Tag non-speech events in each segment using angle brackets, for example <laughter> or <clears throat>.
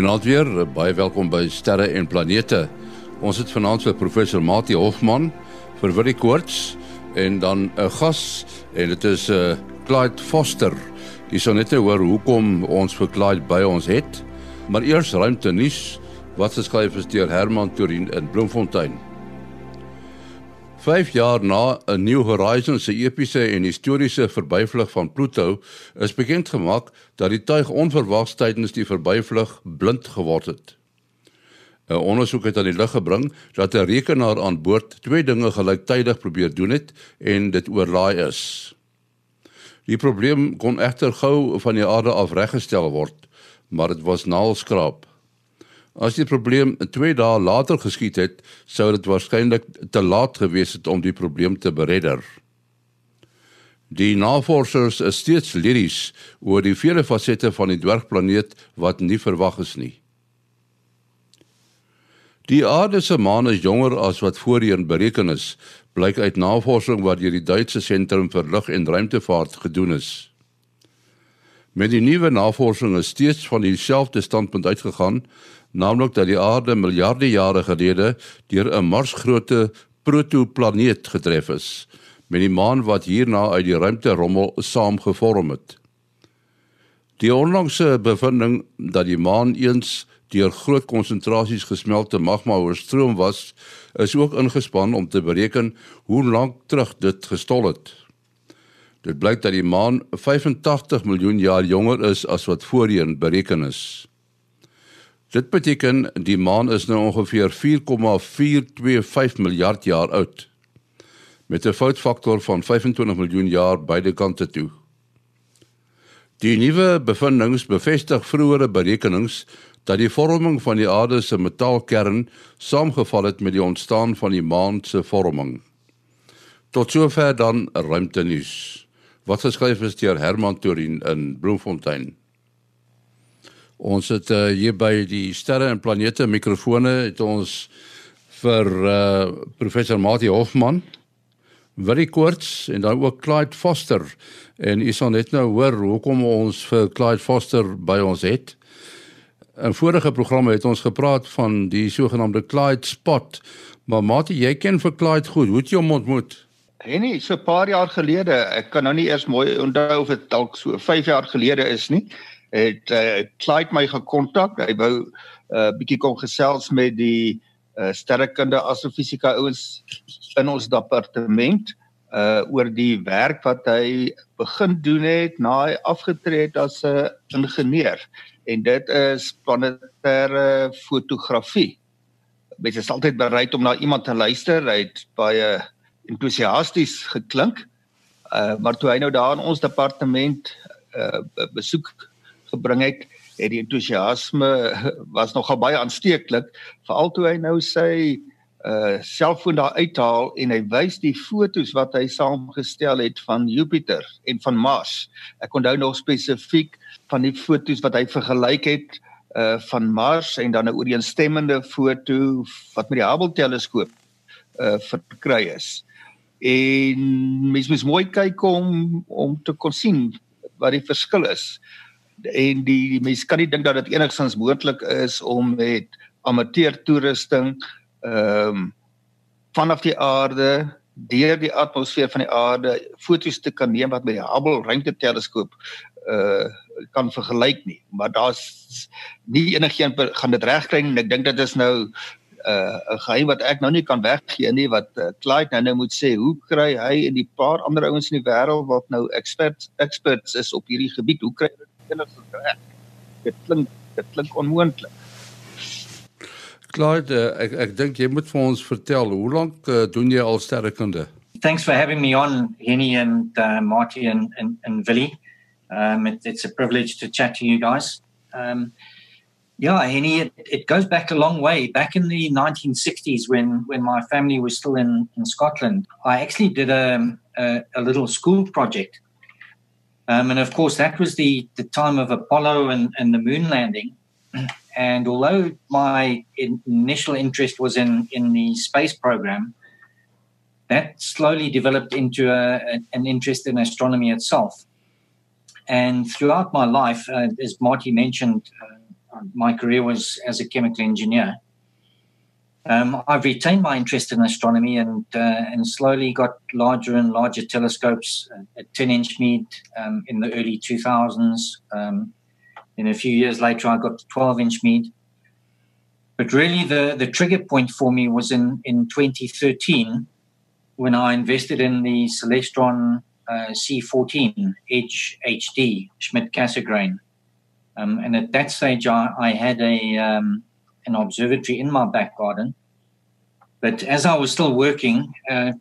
Goeienaand weer, baie welkom by Sterre en Planete. Ons het vanaand vir professor Mati Hofman vir Willie Koorts en dan 'n gas en dit is uh, Clyde Foster. Dis so net oor hoekom ons vir Clyde by ons het. Maar eers ruimte nuus wat geskryf is deur Herman Turin in Bloemfontein. 5 jaar na 'n New Horizons se epiese en historiese verbyvlug van Pluto is bekend gemaak dat die tuig onverwags tydens die verbyvlug blind geword het. 'n Ondersoek het aan die lig gebring dat 'n rekenaar aan boord twee dinge gelyktydig probeer doen het en dit oorlaai is. Die probleem kon egter gou van die aarde af reggestel word, maar dit was naalskraap. As die probleem 2 dae later geskied het, sou dit waarskynlik te laat gewees het om die probleem te beredder. Die navorsers is steeds lyries oor die vele fasette van die dwergplaneet wat nie verwag is nie. Die aarde se maan is jonger as wat voorheen bereken is, blyk uit navorsing wat deur die Duitse Sentrum vir Lug- en Ruimtevaart gedoen is. Met die nuwe navorsing is steeds van dieselfde standpunt uitgegaan naamlik dat die aarde miljarde jare gelede deur 'n Marsgrootte protoplaneet getref is met die maan wat hierna uit die ruimte rommel saamgevorm het. Die onlangse bevinding dat die maan eens deur groot konsentrasies gesmelte magma oorstroom was, is ook ingespan om te bereken hoe lank terug dit gestol het. Dit blyk dat die maan 85 miljoen jaar jonger is as wat voorheen bereken is. Dit beteken die maan is nou ongeveer 4,425 miljard jaar oud met 'n foutfaktor van 25 miljoen jaar beide kante toe. Die nuwe bevindinge bevestig vroeëre berekenings dat die vorming van die aarde se metaalkern saamgeval het met die ontstaan van die maan se vorming. Tot sover dan ruimte nuus. Wat geskryf is deur Herman Torin in Bloemfontein. Ons het uh, hier by die sterre en planete mikrofone het ons vir uh, professor Mati Hofman, Willie Koorts en dan ook Clyde Foster. En u sal net nou hoor hoekom ons vir Clyde Foster by ons het. In vorige programme het ons gepraat van die sogenaamde Clyde spot. Maar Mati, jy ken vir Clyde goed. Hoe het jy hom ontmoet? Henny, so 'n paar jaar gelede, ek kan nou nie eers mooi onthou of dit dalk so 5 jaar gelede is nie het uh, Clyde my gekontak. Hy wou 'n uh, eh, bietjie kom gesels met die uh, sterrekunde astrofisika ouens in ons departement uh oor die werk wat hy begin doen het na hy afgetree het as 'n uh, ingenieur en dit is planetêre fotografie. Mens is altyd bereid om na iemand te luister. Hy het baie entoesiasties geklink. Uh maar toe hy nou daar in ons departement uh besoek gebring het, het die entoesiasme <laughs> was nogal baie aansteeklik, veral toe hy nou sy uh selfoon daar uithaal en hy wys die fotos wat hy saamgestel het van Jupiter en van Mars. Ek onthou nog spesifiek van die fotos wat hy vergelyk het uh van Mars en dan 'n ooreenstemmende foto wat met die Hubble teleskoop uh verkry is. En mens moet mooi kyk om om te kon sien wat die verskil is en die, die mense kan nie dink dat dit enigstens moontlik is om met amateur toerusting ehm um, vanaf die aarde deur die atmosfeer van die aarde foto's te kan neem wat met die Hubble ruimteteleskoop uh kan vergelyk nie. Maar daar's nie enigiemand gaan dit regkry en ek dink dit is nou uh 'n geheim wat ek nou nie kan weggee nie wat uh, Clyde nou nou moet sê hoe kry hy en die paar ander ouens in die wêreld wat nou experts experts is op hierdie gebied hoe kry kinders reg. Dit klink dit klink onmoontlik. Clyde, ek ek dink jy moet vir ons vertel hoe lank uh, doen jy al sterrekunde? Thanks for having me on Henny and uh, Marty and and and Willie. Um it, it's a privilege to chat to you guys. Um yeah, Henny it, it goes back a long way. Back in the 1960s when when my family was still in in Scotland, I actually did a a, a little school project Um, and of course, that was the, the time of Apollo and, and the moon landing. <clears throat> And although my in, initial interest was in, in the space program, that slowly developed into a, an interest in astronomy itself. And throughout my life, uh, as Marty mentioned, uh, my career was as a chemical engineer. Um, I've retained my interest in astronomy and uh, and slowly got larger and larger telescopes at 10 inch Meade um, in the early 2000s. Um, then a few years later, I got 12 inch Meade. But really, the, the trigger point for me was in, in 2013 when I invested in the Celestron uh, C14 Edge HD Schmidt Cassegrain. Um, and at that stage, I, I had a um, an observatory in my back garden. But as I was still working uh,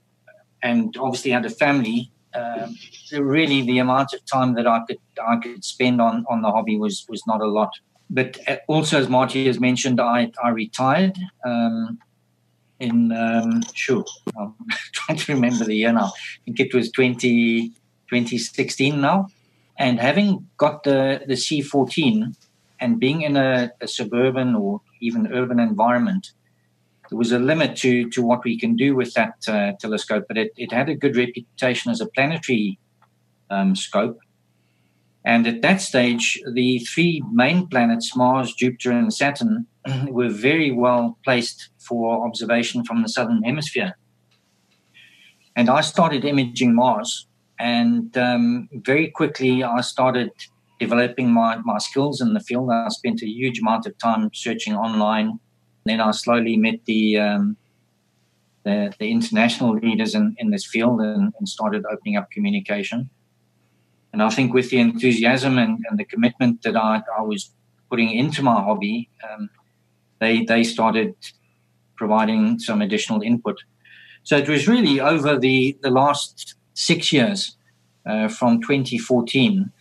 and obviously had a family, uh, really the amount of time that I could I could spend on on the hobby was was not a lot. But uh, also, as Marty has mentioned, I I retired um, in um, sure I'm <laughs> trying to remember the year now. I think it was 20, 2016 now. And having got the the C14 and being in a, a suburban or even urban environment, there was a limit to to what we can do with that uh, telescope, but it, it had a good reputation as a planetary um, scope. And at that stage, the three main planets, Mars, Jupiter, and Saturn, <clears throat> were very well placed for observation from the southern hemisphere. And I started imaging Mars, and um, very quickly I started developing my, my skills in the field. I spent a huge amount of time searching online then I slowly met the um, the, the, international leaders in, in this field and, and, started opening up communication. And I think with the enthusiasm and, and the commitment that I, I, was putting into my hobby, um, they they started providing some additional input. So it was really over the, the last six years, uh, from 2014,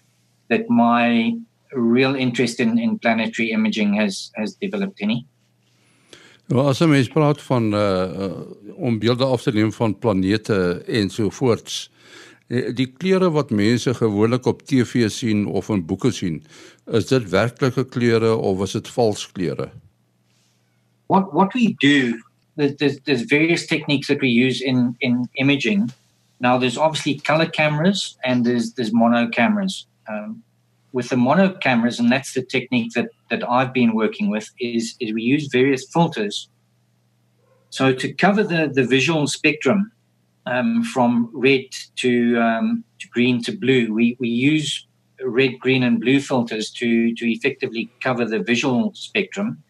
that my real interest in, in planetary imaging has has developed. Any. Nou as 'n mens praat van uh, om beelde af te neem van planete en so voorts. Eh, die kleure wat mense gewoonlik op TV sien of in boeke sien, is dit werklike kleure of is dit vals kleure? What what we do there's there's various techniques that we use in in imaging. Now there's obviously color cameras and there's there's mono cameras. Um with the mono cameras, and that's the technique that, that I've been working with, is, is we use various filters. So to cover the, the visual spectrum um, from red to, um, to green to blue, we, we use red, green, and blue filters to, to effectively cover the visual spectrum.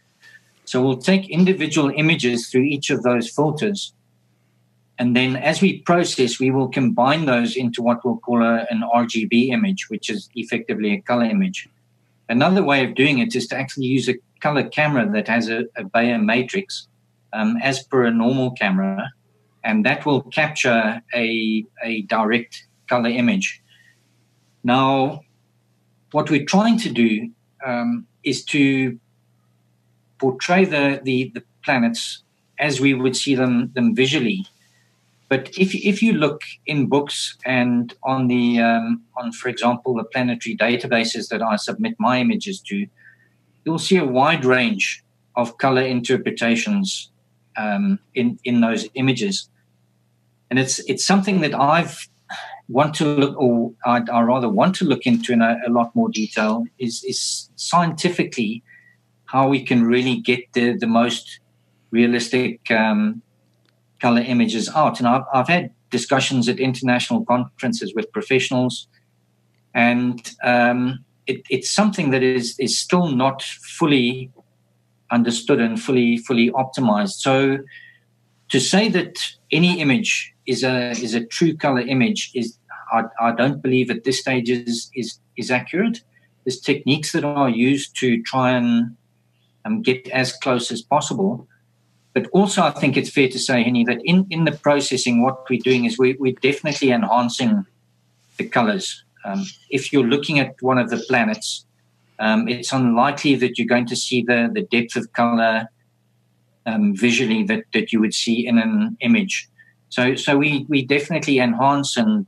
So we'll take individual images through each of those filters and then as we process, we will combine those into what we'll call a, an RGB image, which is effectively a color image. Another way of doing it is to actually use a color camera that has a, a Bayer matrix um, as per a normal camera, and that will capture a, a direct color image. Now, what we're trying to do um, is to portray the, the, the planets as we would see them, them visually but if if you look in books and on the um, on, for example, the planetary databases that I submit my images to, you'll see a wide range of color interpretations um, in in those images, and it's it's something that I've want to look, or I, I rather want to look into in a, a lot more detail. Is is scientifically how we can really get the the most realistic um, color images out. And I've, I've had discussions at international conferences with professionals, and um, it, it's something that is is still not fully understood and fully fully optimized. So to say that any image is a is a true color image is I, I don't believe at this stage is is is accurate. There's techniques that are used to try and um, get as close as possible. But also, I think it's fair to say, Henny, that in, in the processing, what we're doing is we, we're definitely enhancing the colors. Um, if you're looking at one of the planets, um, it's unlikely that you're going to see the, the depth of color um, visually that, that you would see in an image. So, so we, we definitely enhance and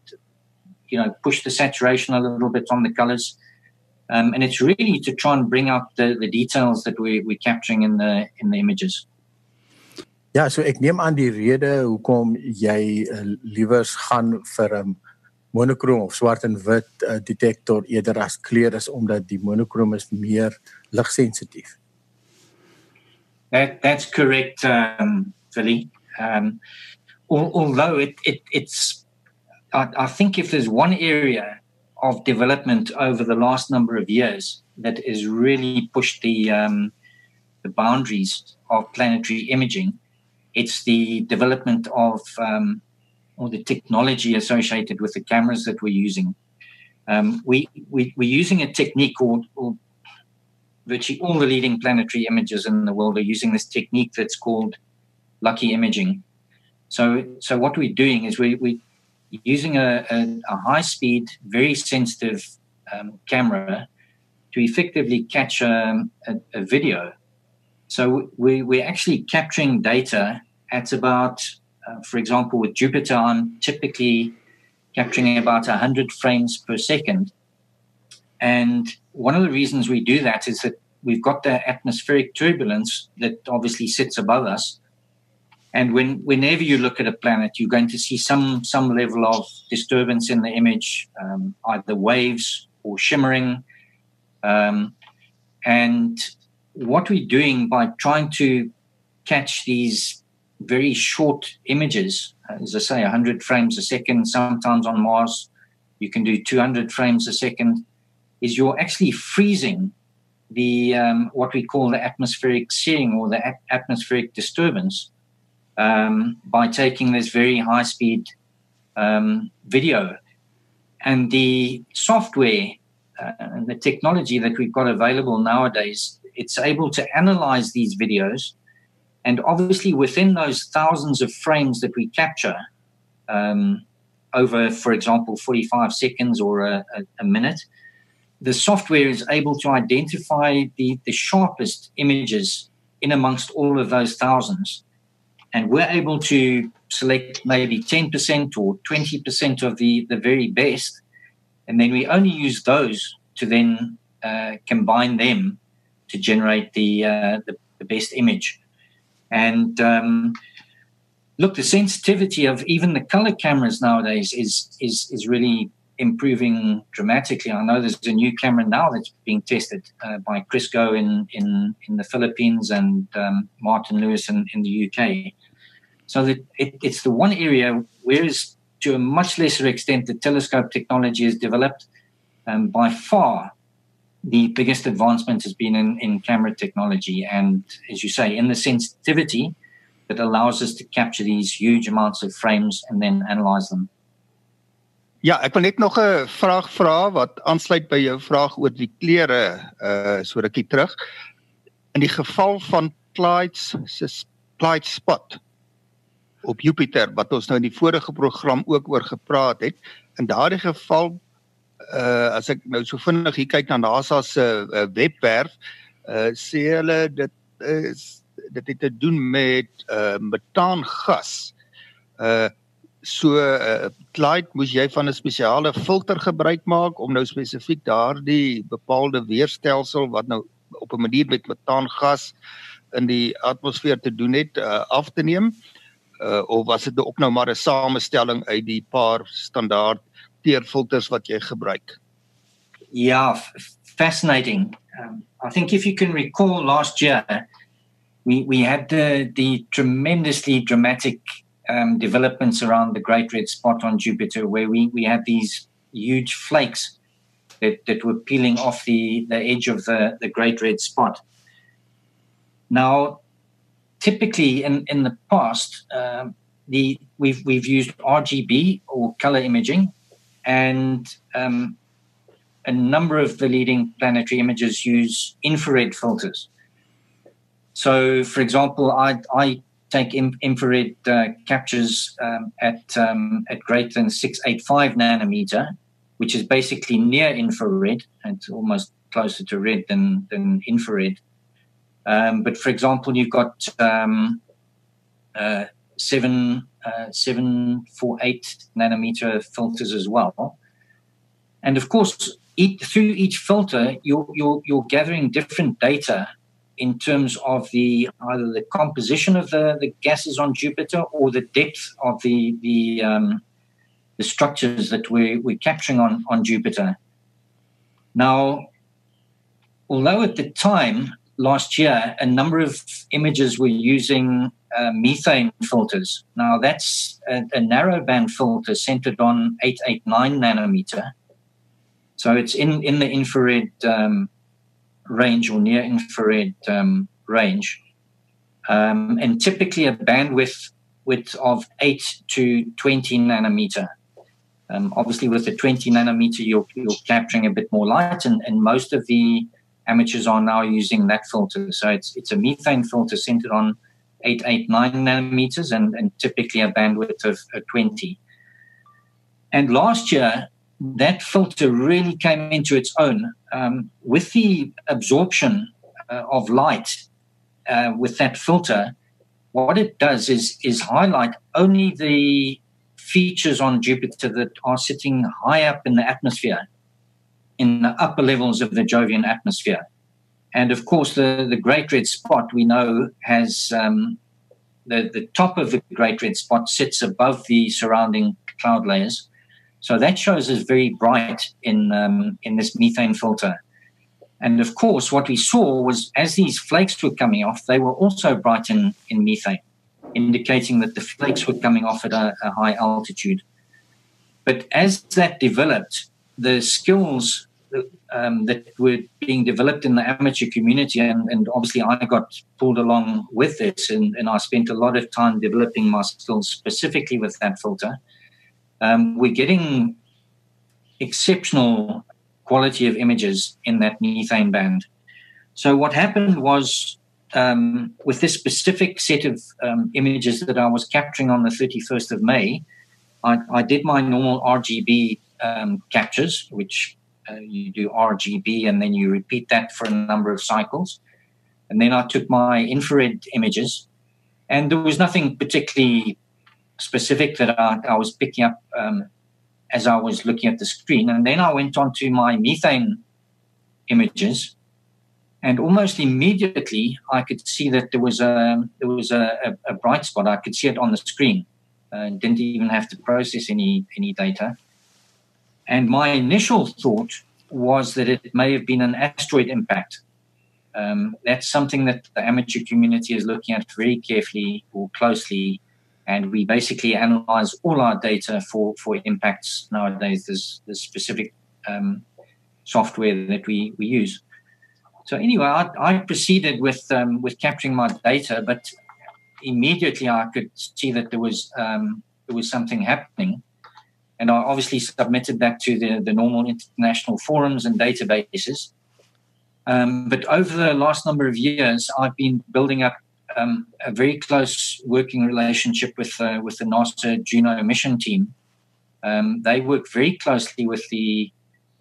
you know push the saturation a little bit on the colors, um, and it's really to try and bring out the, the details that we, we're capturing in the in the images. Ja, so ek neem aan die rede hoekom jy uh, liewers gaan vir 'n monokroom of swart en wit uh, detektor eerder as kleur is omdat die monokroom is meer ligsensitief. That that's correct um Philly. Um although it it it's I, I think if there's one area of development over the last number of years that has really pushed the um the boundaries of planetary imaging it's the development of um or the technology associated with the cameras that we're using. Um, we, we, we're using a technique called, or virtually all the leading planetary images in the world are using this technique that's called lucky imaging. So, so what we're doing is we, we're using a, a, a high speed, very sensitive um, camera to effectively catch a, a, a video. So we, we're actually capturing data at about uh, for example, with Jupiter, I'm typically capturing about 100 frames per second. And one of the reasons we do that is that we've got the atmospheric turbulence that obviously sits above us. And when, whenever you look at a planet, you're going to see some, some level of disturbance in the image, um, either waves or shimmering. Um, and what we're doing by trying to catch these very short images. As I say, 100 frames a second. Sometimes on Mars, you can do 200 frames a second. Is you're actually freezing the um, what we call the atmospheric seeing or the atmospheric disturbance um, by taking this very high speed um, video. And the software uh, and the technology that we've got available nowadays, it's able to analyze these videos and obviously, within those thousands of frames that we capture um, over, for example, 45 seconds or a, a, a, minute, the software is able to identify the, the sharpest images in amongst all of those thousands. And we're able to select maybe 10% or 20% of the, the very best. And then we only use those to then uh, combine them to generate the, uh, the, the best image. And um, look, the sensitivity of even the color cameras nowadays is is is really improving dramatically. I know there's a new camera now that's being tested uh, by Chris Go in, in in the Philippines and um, Martin Lewis in, in the UK. So that it, it's the one area where is to a much lesser extent the telescope technology is developed. Um, by far, the biggest advancement has been in, in camera technology and, as you say, in the sensitivity that allows us to capture these huge amounts of frames and then analyze them. Ja, ek wil net nog 'n vraag vra wat aansluit by jou vraag oor die kleure uh so rukkie terug. In die geval van Clyde's se Clyde spot op Jupiter wat ons nou in die vorige program ook oor gepraat het, in daardie geval uh as ek nou so vinnig hier kyk na NASA se uh, webwerf, uh sê hulle dit is dit het te doen met uh metaangas. Uh so uh Clyde moes jy van 'n spesiale filter gebruik maak om nou spesifiek daardie bepaalde weerstelsel wat nou op 'n manier met metaangas in die atmosfeer te doen het uh, af te neem uh of was dit ook nou maar 'n samestelling uit die paar standaard wat jy gebruik. Yeah, fascinating. Um, I think if you can recall last year, we, we had the, the tremendously dramatic um, developments around the Great Red Spot on Jupiter, where we, we had these huge flakes that, that were peeling off the, the edge of the, the Great Red Spot. Now, typically in, in the past, um, the, we've, we've used RGB or color imaging and um, a number of the leading planetary images use infrared filters. So, for example, I, I take in, infrared uh, captures um, at um, at greater than 685 nanometer, which is basically near infrared and almost closer to red than, than infrared. Um, but for example, you've got um, uh, seven uh, 748 nanometer filters as well. And of course, each, through each filter, you're, you're, you're gathering different data in terms of the either the composition of the, the gases on Jupiter or the depth of the the, um, the structures that we're, we're capturing on, on Jupiter. Now, although at the time last year, a number of images were using uh, methane filters. Now, that's a, a narrow band filter centered on 889 nanometer. So it's in, in the infrared um, range or near infrared um, range. Um, and typically a bandwidth width of 8 to 20 nanometer. Um, obviously, with the 20 nanometer, you're, you're capturing a bit more light, and, and most of the amateurs are now using that filter. So it's it's a methane filter centered on 889 nanometers and, and typically a bandwidth of 20. And last year, that filter really came into its own um, with the absorption uh, of light uh, with that filter. What it does is is highlight only the features on Jupiter that are sitting high up in the atmosphere, in the upper levels of the Jovian atmosphere. And of course, the, the Great Red Spot we know has um, the, the top of the Great Red Spot sits above the surrounding cloud layers. So that shows us very bright in, um, in this methane filter. And of course, what we saw was as these flakes were coming off, they were also bright in, in methane indicating that the flakes were coming off at a, a high altitude. But as that developed, the skills um, that were being developed in the amateur community, and, and, obviously I got pulled along with this, and, and, I spent a lot of time developing my skills specifically with that filter. Um, we're getting exceptional quality of images in that methane band. So what happened was um, with this specific set of um, images that I was capturing on the 31st of May, I, I did my normal RGB um, captures, which uh, you do RGB and then you repeat that for a number of cycles. And then I took my infrared images, and there was nothing particularly specific that I, I was picking up um, as I was looking at the screen. And then I went on to my methane images and almost immediately I could see that there was a there was a, a, a bright spot. I could see it on the screen, uh, didn't even have to process any any data. And my initial thought was that it may have been an asteroid impact. Um, that's something that the amateur community is looking at very carefully or closely, and we basically analyze all our data for for impacts nowadays. There's, there's specific um, software that we we use. So anyway, I, I proceeded with um, with capturing my data, but immediately I could see that there was um, there was something happening, and I obviously submitted that to the the normal international forums and databases. Um, but over the last number of years, I've been building up um, a very close working relationship with uh, with the NASA Juno mission team. Um, they work very closely with the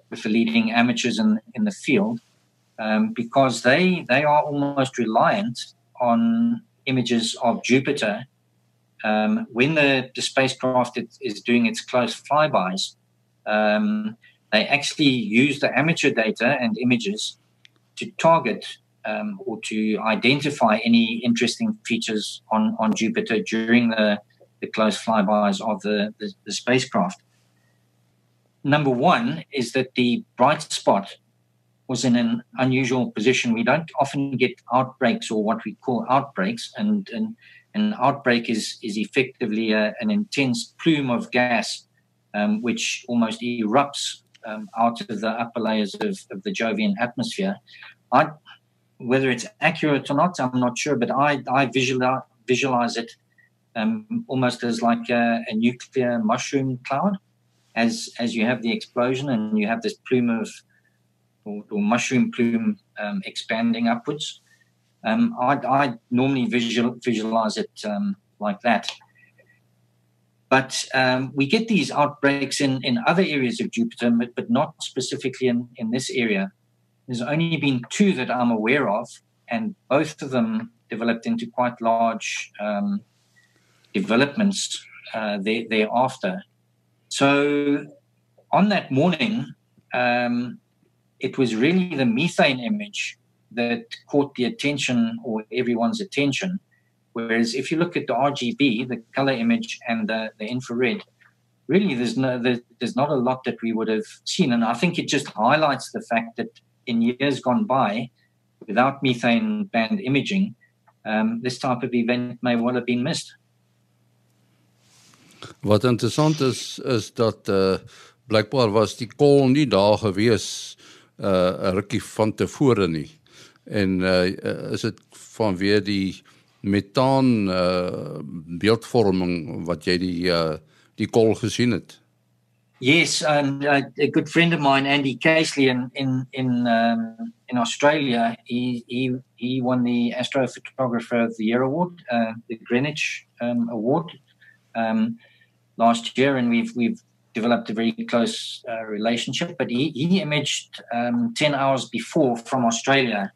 with the leading amateurs in in the field um, because they they are almost reliant on images of Jupiter um, when the, the spacecraft is doing its close flybys. Um, they actually use the amateur data and images to target um, or to identify any interesting features on, on Jupiter during the, the close flybys of the, the, the spacecraft. Number one is that the bright spot was in an unusual position. We don't often get outbreaks or what we call outbreaks, and, and an outbreak is is effectively a, an intense plume of gas um, which almost erupts um, out of the upper layers of, of the Jovian atmosphere. I, whether it's accurate or not, I'm not sure, but I, I visualize, visualize it um, almost as like a, a, nuclear mushroom cloud. As, as you have the explosion and you have this plume of or, or mushroom plume um, expanding upwards. Um, I, I, normally visual, visualize it um, like that. But um, we get these outbreaks in, in other areas of Jupiter, but, but not specifically in, in this area. There's only been two that I'm aware of, and both of them developed into quite large um, developments uh, there, thereafter. So on that morning, um, it was really the methane image that caught the attention or everyone's attention. Whereas if you look at the RGB, the color image, and the, the infrared, really there's no there, there's not a lot that we would have seen, and I think it just highlights the fact that in years gone by, without methane band imaging, um, this type of event may well have been missed. Wat interessant is is dat uh was die kol nie daar gewees uh 'n rukkie van tevore nie. En uh is dit vanweë die metaan uh beeldvorming wat jy die uh die kol gesien het? Yes, um, a, a good friend of mine, Andy Casely, in in in um, in Australia, he he he won the Astrophotographer of the Year award, uh, the Greenwich um, award um, last year, and we've we've developed a very close uh, relationship. But he he imaged um, ten hours before from Australia,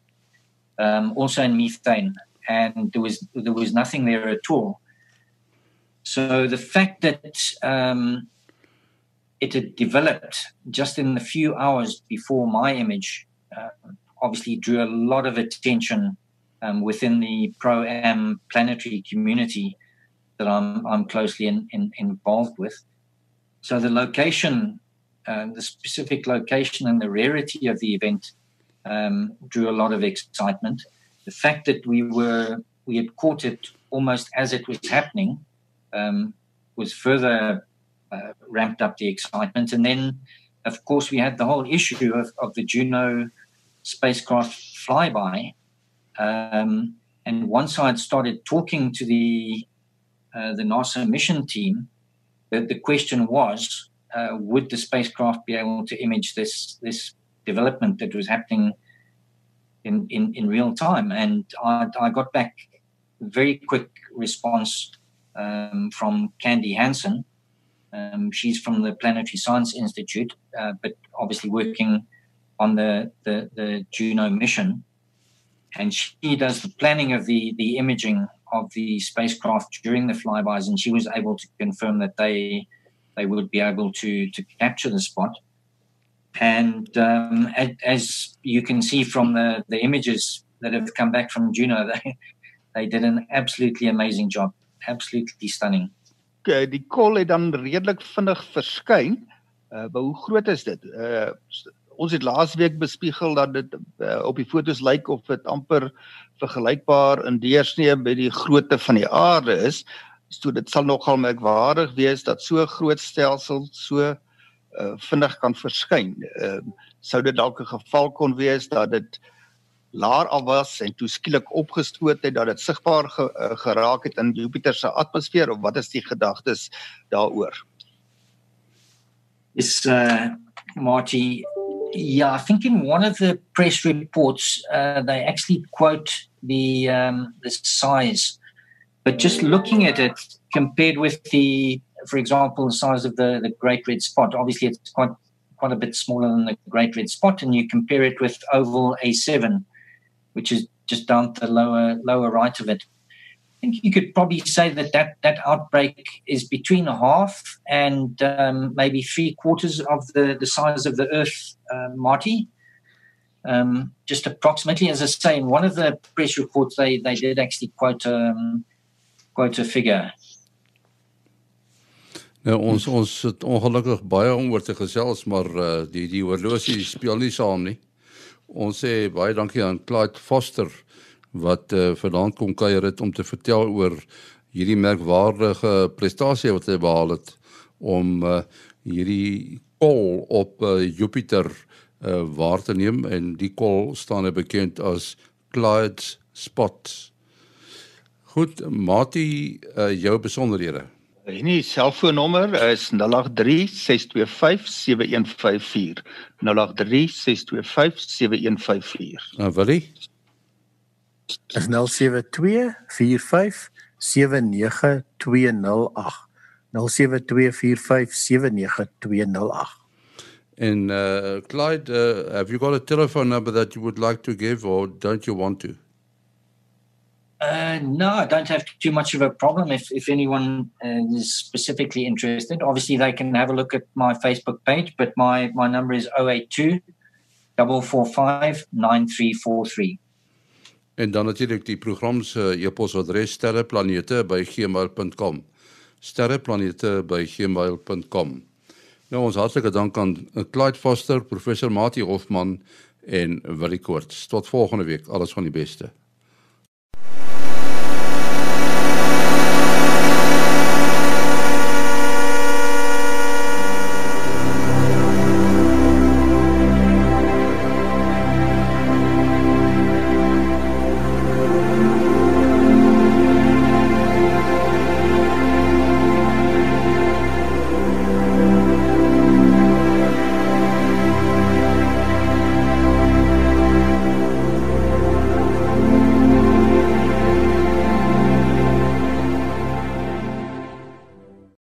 um, also in methane, and there was there was nothing there at all. So the fact that um, it had developed just in the few hours before my image uh, obviously drew a lot of attention um, within the pro am planetary community that I'm, I'm closely in, in, involved with. So the location, uh, the specific location and the rarity of the event um, drew a lot of excitement. The fact that we were we had caught it almost as it was happening um, was further uh, ramped up the excitement. And then, of course, we had the whole issue of, of the Juno spacecraft flyby. Um, and once I had started talking to the uh, the NASA mission team, the, the question was, uh, would the spacecraft be able to image this this development that was happening in, in, in real time? And I, I got back a very quick response um, from Candy Hansen, um, she's from the Planetary Science Institute, uh, but obviously working on the, the, the Juno mission. And she does the planning of the, the imaging of the spacecraft during the flybys, and she was able to confirm that they they would be able to to capture the spot. And um, as you can see from the, the images that have come back from Juno, <laughs> they, they did an absolutely amazing job, absolutely stunning. uh, die kol het dan redelik vinnig verskyn. Uh hoe groot is dit? Uh ons het laasweek bespiegel dat dit uh, op die fotos lyk of dit amper vergelykbaar in deursnee met die grootte van die aarde is. So dit sal nogal merkwaardig wees dat so groot stelsel so uh vinnig kan verskyn. Ehm uh, sou dit dalk 'n geval kon wees dat dit laer af was en toe skielik opgestoot het dat dit sigbaar ge, uh, geraak het in Jupiter se atmosfeer of wat is die gedagtes daaroor? Is uh Marty yeah, I think in one of the press reports uh they actually quote the um the size but just looking at it compared with the for example the size of the the great red spot obviously it's quite quite a bit smaller than the great red spot and you compare it with oval A7 which is just down the lower lower right of it. I think you could probably say that that, that outbreak is between a half and um, maybe three quarters of the, the size of the Earth, uh, Marty. Um, just approximately, as I say, in one of the press reports, they, they did actually quote um, quote a figure. Nou ons ons het ongelukkig baie om oor te gesels maar uh, die die horlosie speel nie saam nie. Ons sê baie dankie aan Clyde Foster wat uh, vanaand kom kuier het om te vertel oor hierdie merkwaardige prestasie wat hy behaal het om uh, hierdie kol op uh, Jupiter uh, waar te neem en die kol staan bekend as Clyde spot. Goed, Mati, uh, jou besonderhede. En die selfoonnommer is 0836257154. 0836257154. Nou, Willie? Is 0724579208. 0724579208. And uh, Clyde, uh, have you got a telephone number that you would like to give or don't you want to? Uh, no, I don't have too much of a problem. If if anyone uh, is specifically interested, obviously they can have a look at my Facebook page. But my my number is 082 445 9343. En dan natuurlik die program se e-posadres sterreplanete@gmail.com. sterreplanete@gmail.com. Nou ons hartlike dank aan Clyde Foster, professor Mati Hofman en Willie Koorts. Tot volgende week. Alles van die beste.